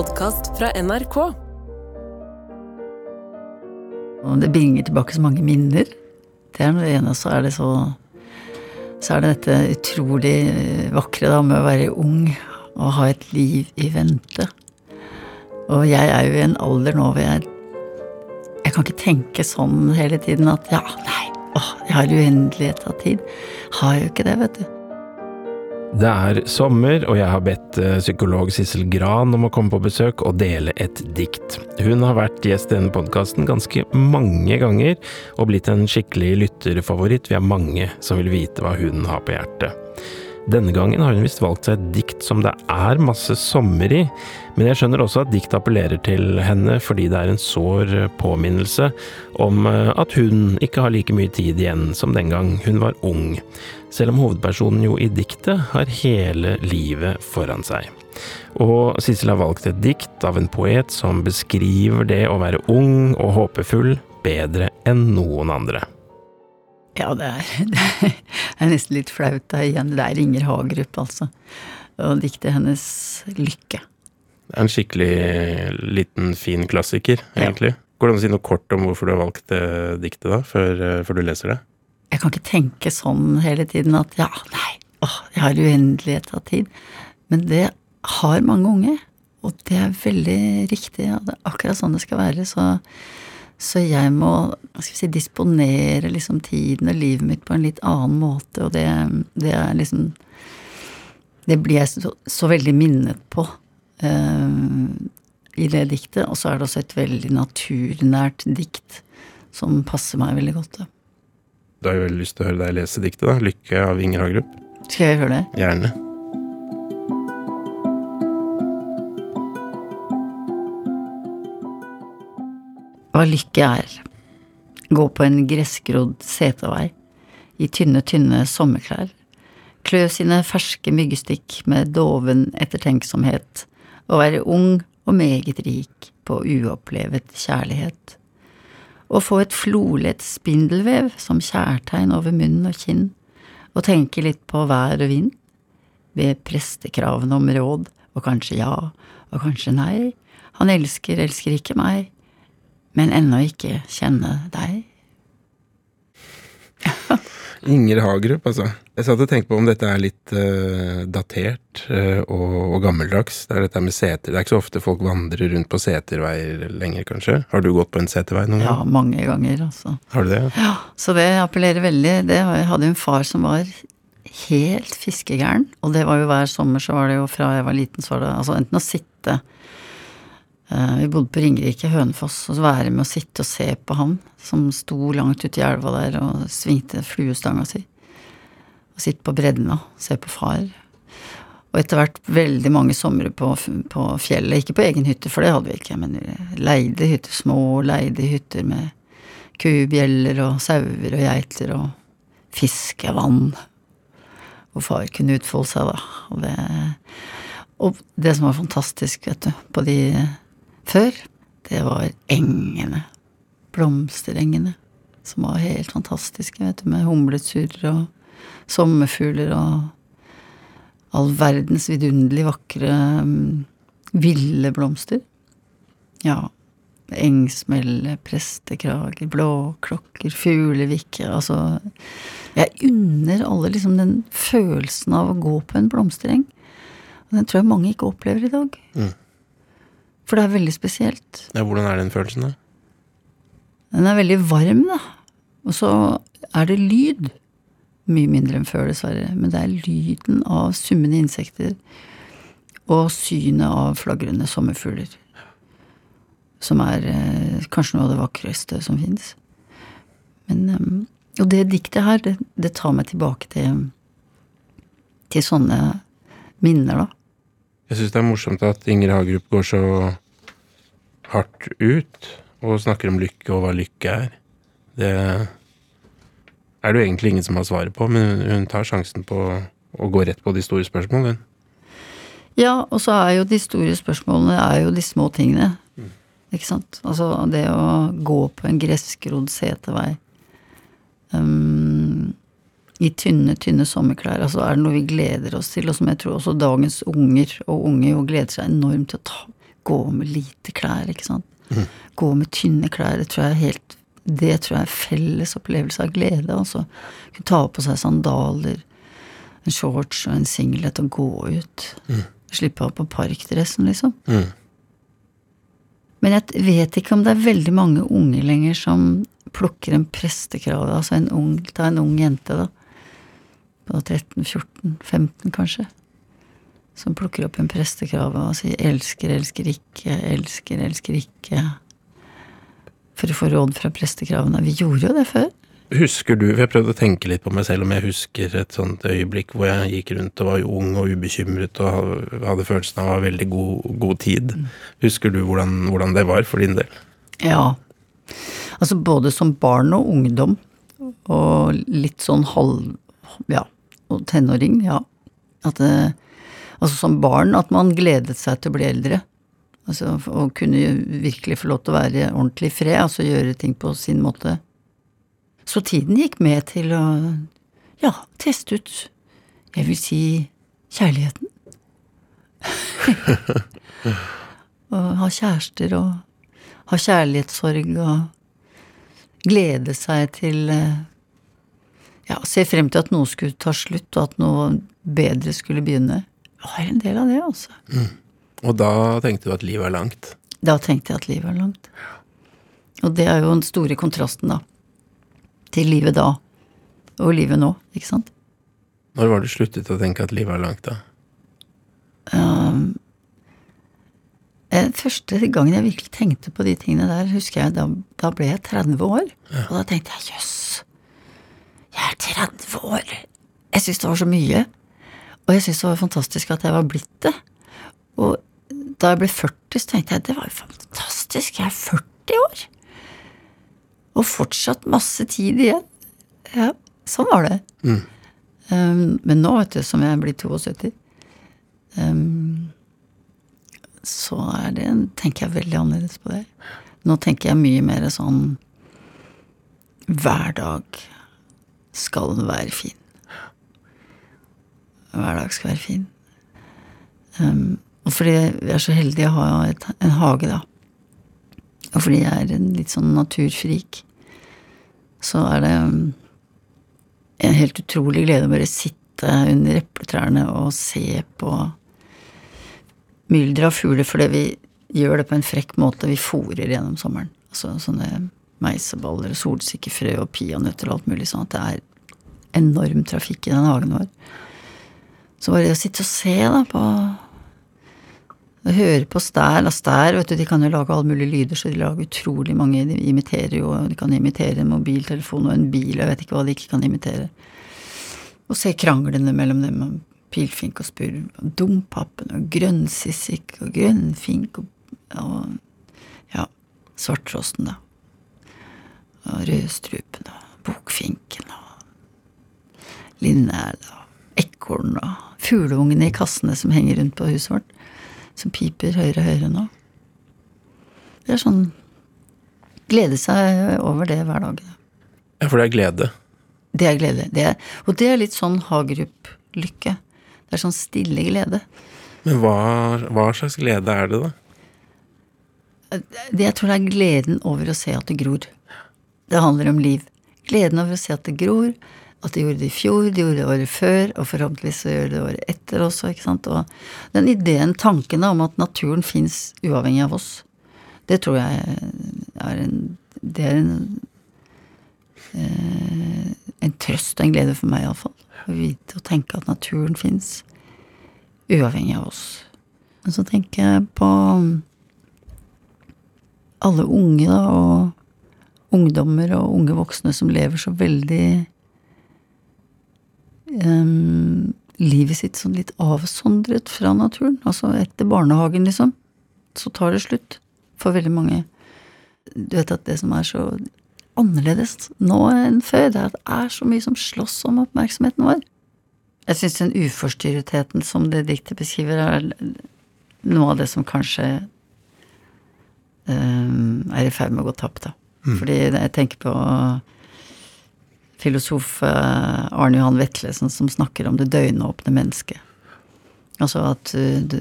podkast fra NRK. Og det bringer tilbake så mange minner. Det er det ene. Så er det så Så er det dette utrolig vakre da med å være ung og ha et liv i vente. Og jeg er jo i en alder nå hvor jeg Jeg kan ikke tenke sånn hele tiden at ja, nei, åh, jeg har uendelighet av tid. Har jo ikke det, vet du. Det er sommer, og jeg har bedt eh, psykolog Sissel Gran om å komme på besøk og dele et dikt. Hun har vært gjest i denne podkasten ganske mange ganger, og blitt en skikkelig lytterfavoritt. Vi er mange som vil vite hva hun har på hjertet. Denne gangen har hun visst valgt seg et dikt som det er masse sommer i, men jeg skjønner også at dikt appellerer til henne fordi det er en sår påminnelse om eh, at hun ikke har like mye tid igjen som den gang hun var ung, selv om hovedpersonen jo i diktet har hele livet foran seg. Og Sissel har valgt et dikt av en poet som beskriver det å være ung og håpefull bedre enn noen andre. Ja, det er, det er nesten litt flaut da igjen. Det er Inger Hagerup, altså. Og diktet hennes 'Lykke'. Det er en skikkelig liten, fin klassiker, egentlig. Ja. Går det an å si noe kort om hvorfor du har valgt det diktet, da, før, eh, før, du leser det? Jeg kan ikke tenke sånn hele tiden at ja, nei, åh, jeg har uendelighet av tid. Men det har mange unge, og det er veldig riktig. Ja, det er akkurat sånn det skal være. Så så jeg må si, disponere liksom tiden og livet mitt på en litt annen måte, og det, det er liksom Det blir jeg så, så veldig minnet på uh, i det diktet. Og så er det også et veldig naturnært dikt som passer meg veldig godt. Da har jeg veldig lyst til å høre deg lese diktet, da. 'Lykke' av Inger Hagerup. Skal jeg høre det? Gjerne. hva lykke er. Gå på en gressgrodd setevei, i tynne, tynne sommerklær, klø sine ferske myggstikk med doven ettertenksomhet, og være ung og meget rik på uopplevet kjærlighet. Og få et flolett spindelvev som kjærtegn over munn og kinn, og tenke litt på vær og vind, ved prestekravene om råd, og kanskje ja, og kanskje nei, han elsker, elsker ikke meg, men ennå ikke kjenne deg. Inger Hagerup, altså. Jeg satt og tenkte på om dette er litt uh, datert uh, og, og, gammeldags. Det er dette med seter. Det er ikke så ofte folk vandrer rundt på seterveier lenger, kanskje? Har du gått på en setervei noen gang? Ja, mange ganger, altså. Har du det? Ja, så det appellerer veldig. Det, jeg hadde en far som var helt fiskegæren, og det var jo hver sommer så var det jo fra jeg var liten, så var det altså enten å sitte vi bodde på Ringerike, Hønefoss, og så være med å sitte og se på han som sto langt ute i elva der og svingte fluestanga si. Og sitte på bredden og se på far. Og etter hvert veldig mange somre på, på, fjellet. Ikke på egen hytte, for det hadde vi ikke, men leide hytter, små leide hytter med kubjeller og sauer og geiter og fiskevann. Hvor far kunne utfolde seg, da. Og det, og det som var fantastisk, vet du, på de før, det var engene. Blomsterengene. Som var helt fantastiske, vet du, med humlesurr og sommerfugler og all verdens vidunderlig vakre, um, ville blomster. Ja. Engsmelle, prestekrager, blåklokker, fuglevikke Altså Jeg unner alle liksom den følelsen av å gå på en blomstereng. Og den tror jeg mange ikke opplever i dag. Mm. For det er veldig spesielt. Ja, Hvordan er den følelsen, da? Den er veldig varm, da. Og så er det lyd. Mye mindre enn før, dessverre. Men det er lyden av summende insekter og synet av flagrende sommerfugler. Som er eh, kanskje noe av det vakreste som fins. Men um, Og det diktet her, det, det, tar meg tilbake til, til sånne minner, da. Jeg syns det er morsomt at Inger Hagerup går så hardt ut og snakker om lykke og hva lykke er. Det er det jo egentlig ingen som har svaret på, men hun tar sjansen på å gå rett på de store spørsmålene. Ja, og så er jo de store spørsmålene er jo de små tingene. Mm. Ikke sant? Altså det å gå på en gressgrodd setevei. Um, i tynne, tynne sommerklær. Altså er det noe vi gleder oss til, og som jeg tror også dagens unger og unge jo gleder seg enormt til å ta, gå med lite klær, ikke sant. Gå med tynne klær. Det tror jeg er helt det tror jeg er felles opplevelse av glede. altså. Kunne ta på seg sandaler, en shorts og en singlet og gå ut. Slippe av på parkdressen, liksom. Mm. Men jeg vet ikke om det er veldig mange unge lenger som plukker en prestekrave. Altså en ung, ta en ung jente, da. På 13-14-15, kanskje. Som plukker opp en prestekrave og sier 'elsker, elsker ikke', 'elsker, elsker ikke'. For å få råd fra prestekravene. Vi gjorde jo det før. Husker du, for jeg prøvde å tenke litt på meg selv om jeg husker et sånt øyeblikk hvor jeg gikk rundt og var ung og ubekymret og hadde følelsen av å ha veldig god, god tid. Husker du hvordan, hvordan det var for din del? Ja. Altså både som barn og ungdom, og litt sånn halv... Ja, og tenåring, ja. At det, altså som barn at man gledet seg til å bli eldre. Altså å kunne virkelig få lov til å være ordentlig i fred, altså gjøre ting på sin måte. Så tiden gikk med til å, ja, teste ut, jeg vil si, kjærligheten. og ha kjærester og ha kjærlighetssorg og glede seg til eh, Ja, se frem til at noe skulle ta slutt, og at noe bedre skulle begynne. Jeg har en del av det, altså. Og da tenkte du at livet er langt. Da tenkte jeg at livet er langt. Og det er jo den store kontrasten, da. Til livet da og livet nå, ikke sant? Når var du sluttet å tenke at livet er langt, da? Um, eh, første gangen jeg virkelig tenkte på de tingene der, husker jeg, da, da ble jeg 30 år. Og da tenkte jeg jøss, jeg er 30 år! Jeg syntes det var så mye. Og jeg syntes det var fantastisk at jeg var blitt det. Og da jeg ble 40, så tenkte jeg det var jo fantastisk, jeg er 40 år! Og fortsatt masse tid igjen. Ja, sånn var det. Um, men nå, vet du, som jeg blir 72, um, så er det, tenker jeg veldig annerledes på det. Nå tenker jeg mye mer sånn Hver dag skal være fin. Hver dag skal være fin. Um, og fordi vi er så heldige å ha et, en hage, da. Og fordi jeg er en litt sånn naturfrik, så er det um, en helt utrolig glede å bare sitte under epletrærne og se på mylderet av fugler, fordi vi gjør det på en frekk måte. Vi fòrer gjennom sommeren. Altså sånne meiseballer, solsikkefrø og peanøtter og alt mulig sånn at det er enorm trafikk i den hagen vår. Så var det å sitte og se da på og høre på stær og stær, vet du, de kan jo lage alle mulige lyder, så de lager utrolig mange. De imiterer jo, de kan imitere en mobiltelefon og en bil, jeg vet ikke hva de ikke kan imitere. Og se kranglene mellom dem, og pilfink og spurv, og dompapen og grønnsissik og grønnfink og, og ja, svarttrosten, da. Og rødstrupen og bokfinken og linnæl og ekorn og fugleungene i kassene som henger rundt på huset vårt som piper høyere og høyere nå. Det er sånn Glede seg over det hver dag. Ja, for det er glede. Det er glede. Det er, og det er litt sånn Hagerup-lykke. Det er sånn stille glede. Men hva, hva slags glede er det, da? Det jeg tror det er gleden over å se at det gror. Det handler om liv. Gleden over å se at det gror, at de gjorde det i fjor, de gjorde det året før, og forhåpentligvis så gjør det året etter også. ikke sant? Og den ideen, tankene om at naturen fins uavhengig av oss, det tror jeg er en Det er en, eh, en trøst og en glede for meg, iallfall. Å vite og tenke at naturen fins uavhengig av oss. Men så tenker jeg på alle unge, da, og ungdommer og unge voksne som lever så veldig um, livet sitt sånn litt avsondret fra naturen. Altså etter barnehagen, liksom. Så tar det slutt for veldig mange. Du vet at det som er så annerledes nå enn før, det er at det er så mye som slåss om oppmerksomheten vår. Jeg syns den uforstyrretheten som det diktet beskriver, er noe av det som kanskje um, er i ferd med å gå tapt, da. Fordi jeg tenker på filosof eh, Arne Johan Vetlesen som snakker om det døgnåpne mennesket. Altså at du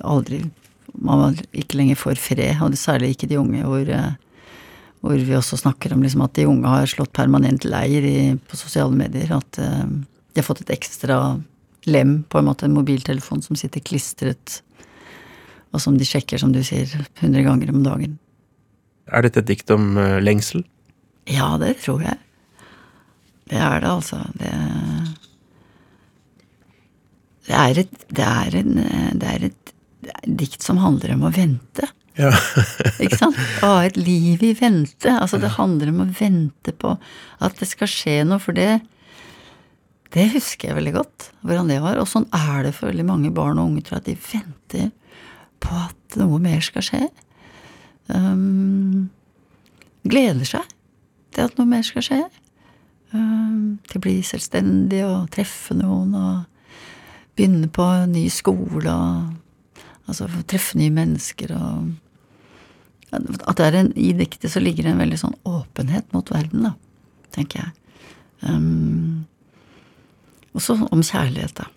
aldri man ikke lenger får fred, og særlig ikke de unge, hvor, hvor vi også snakker om liksom at de unge har slått permanent leir i, på sosiale medier. At de har fått et ekstra lem, på en måte, en mobiltelefon som sitter klistret, og som de sjekker, som du sier, 100 ganger om dagen. Er dette et dikt om uh, lengsel? Ja, det tror jeg. Det er det, altså. Det, det er et Det er, en, det er et dikt som handler om å vente. Ja. ikke sant? Å ha et liv i vente. Altså, det handler om å vente på at det skal skje noe, for det det husker jeg veldig godt, hvordan det var. Og sånn er det for veldig mange barn og unge, tror jeg, at de venter på at noe mer skal skje. Um, gleder seg til at noe mer skal skje. Um, til å bli selvstendig og treffe noen og begynne på en ny skole og altså treffe nye mennesker og At det er en, i diktet så ligger det en veldig sånn åpenhet mot verden, da, tenker jeg. Um, også om kjærlighet, da.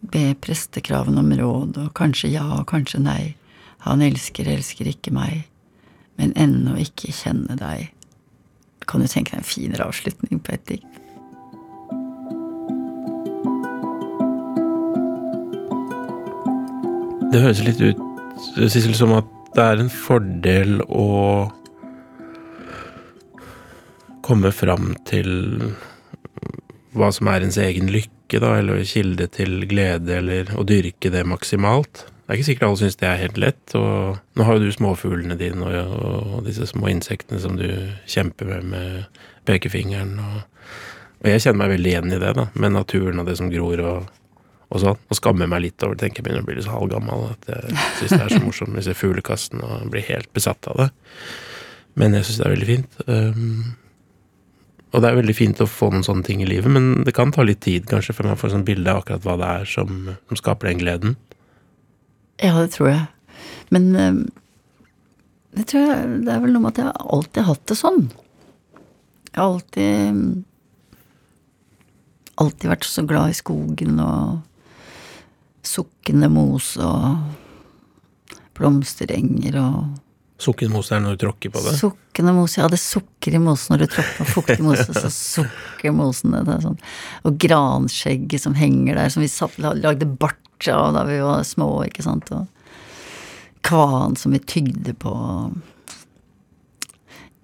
Be prestekravene om råd, og kanskje ja og kanskje nei. Han elsker, elsker ikke meg, men ennå ikke kjenne deg. Kan du tenke deg en finere avslutning på et dikt? Det høres litt ut, Sissel, som at det er en fordel å komme fram til hva som er ens egen lykke, da, eller kilde til glede, eller å dyrke det maksimalt. Det er ikke sikkert alle syns det er helt lett, og nå har jo du småfuglene dine og, og disse små insektene som du kjemper med med pekefingeren, og, og jeg kjenner meg veldig igjen i det, da, med naturen og det som gror og, og sånn. Og skammer meg litt over det, tenker jeg begynner å bli litt så halvgammal at jeg syns det er så morsomt med disse fuglekassene og blir helt besatt av det. Men jeg syns det er veldig fint. Um, og det er veldig fint å få noen sånne ting i livet, men det kan ta litt tid kanskje før man får sånn bilde av akkurat hva det er som, som, skaper den gleden. Ja, det tror jeg. Men eh, det tror jeg Det er vel noe med at jeg alltid har hatt det sånn. Jeg har alltid Alltid vært så glad i skogen og sukkende mos og blomsterenger og Sukkenmos er når du tråkker på det? Sukkende mos, ja. Det sukker i mosen når du tråkker på fuktig mos, så sukker mosen. Det sånn. Og granskjegget som henger der, som vi satt, lagde bart av da vi var små, ikke sant. Og kvan som vi tygde på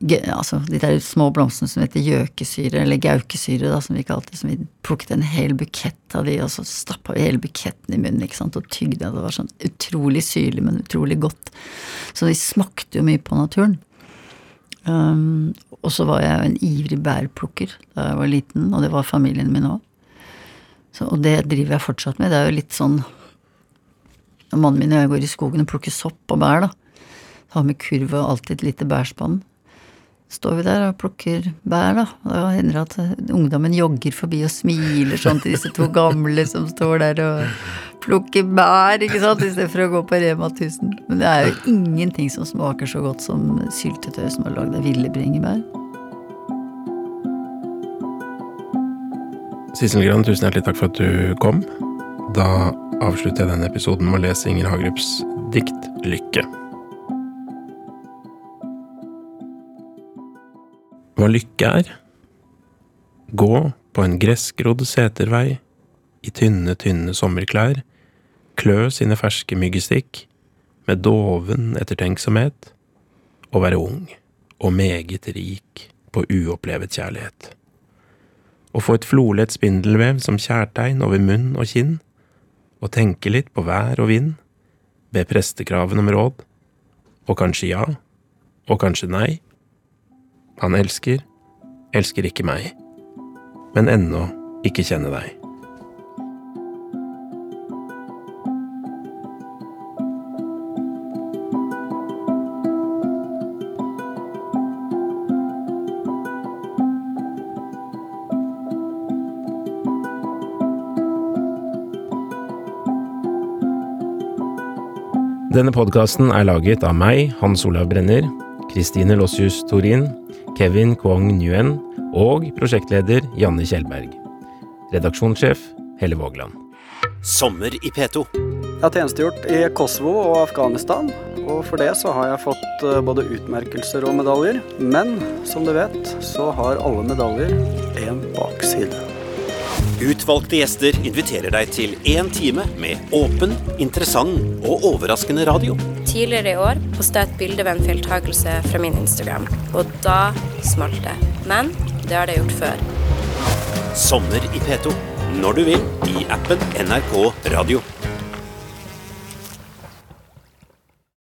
altså de der små blomstene som heter gjøkesyre, eller gaukesyre, da, som vi kalte det. Som vi plukket en hel bukett av de, og så stappa vi hele buketten i munnen ikke sant, og tygde. Det var sånn utrolig syrlig, men utrolig godt. Så de smakte jo mye på naturen. Um, og så var jeg en ivrig bærplukker da jeg var liten, og det var familien min òg. Og det driver jeg fortsatt med. Det er jo litt sånn mannen min og jeg går i skogen og plukker sopp og bær, da. Har med kurv og alltid et lite bærspann står vi der og plukker bær, da. Og da hender det at ungdommen jogger forbi og smiler sånn til disse to gamle som står der og plukker bær, ikke sant, istedenfor å gå på Rema 1000. Men det er jo ingenting som smaker så godt som syltetøy som er lagd av ville bringebær. Sissel Gran, tusen hjertelig takk for at du kom. Da avslutter jeg denne episoden med å lese Inger Hagerups dikt 'Lykke'. Hva lykke er. Gå på en gressgrodd setervei, i tynne, tynne sommerklær, klø sine ferske myggestikk, med doven ettertenksomhet, og være ung og meget rik på uopplevet kjærlighet. Å få et flolett spindelvev som kjærtegn over munn og kinn, og tenke litt på vær og vind, be prestekraven om råd, og kanskje ja, og kanskje nei, han elsker, elsker ikke meg, men ennå ikke kjenne deg. Denne podkasten er laget av meg, Hans Olav Brenner, Kristine Lossius Torin, Kevin Kwong Nguyen og prosjektleder Janne Kjellberg. Redaksjonssjef Helle Vågland. Sommer i P2. Jeg har tjenestegjort i Kosovo og Afghanistan, og for det så har jeg fått eh, både utmerkelser og medaljer. Men som du vet, så har alle medaljer en bakside. Utvalgte gjester inviterer deg til én time med åpen, interessant og overraskende radio. Tidligere i år posta jeg et bilde ved en feiltakelse fra min Instagram, og da smalt det. Men det har det gjort før. Sommer i P2. Når du vil i appen NRK Radio.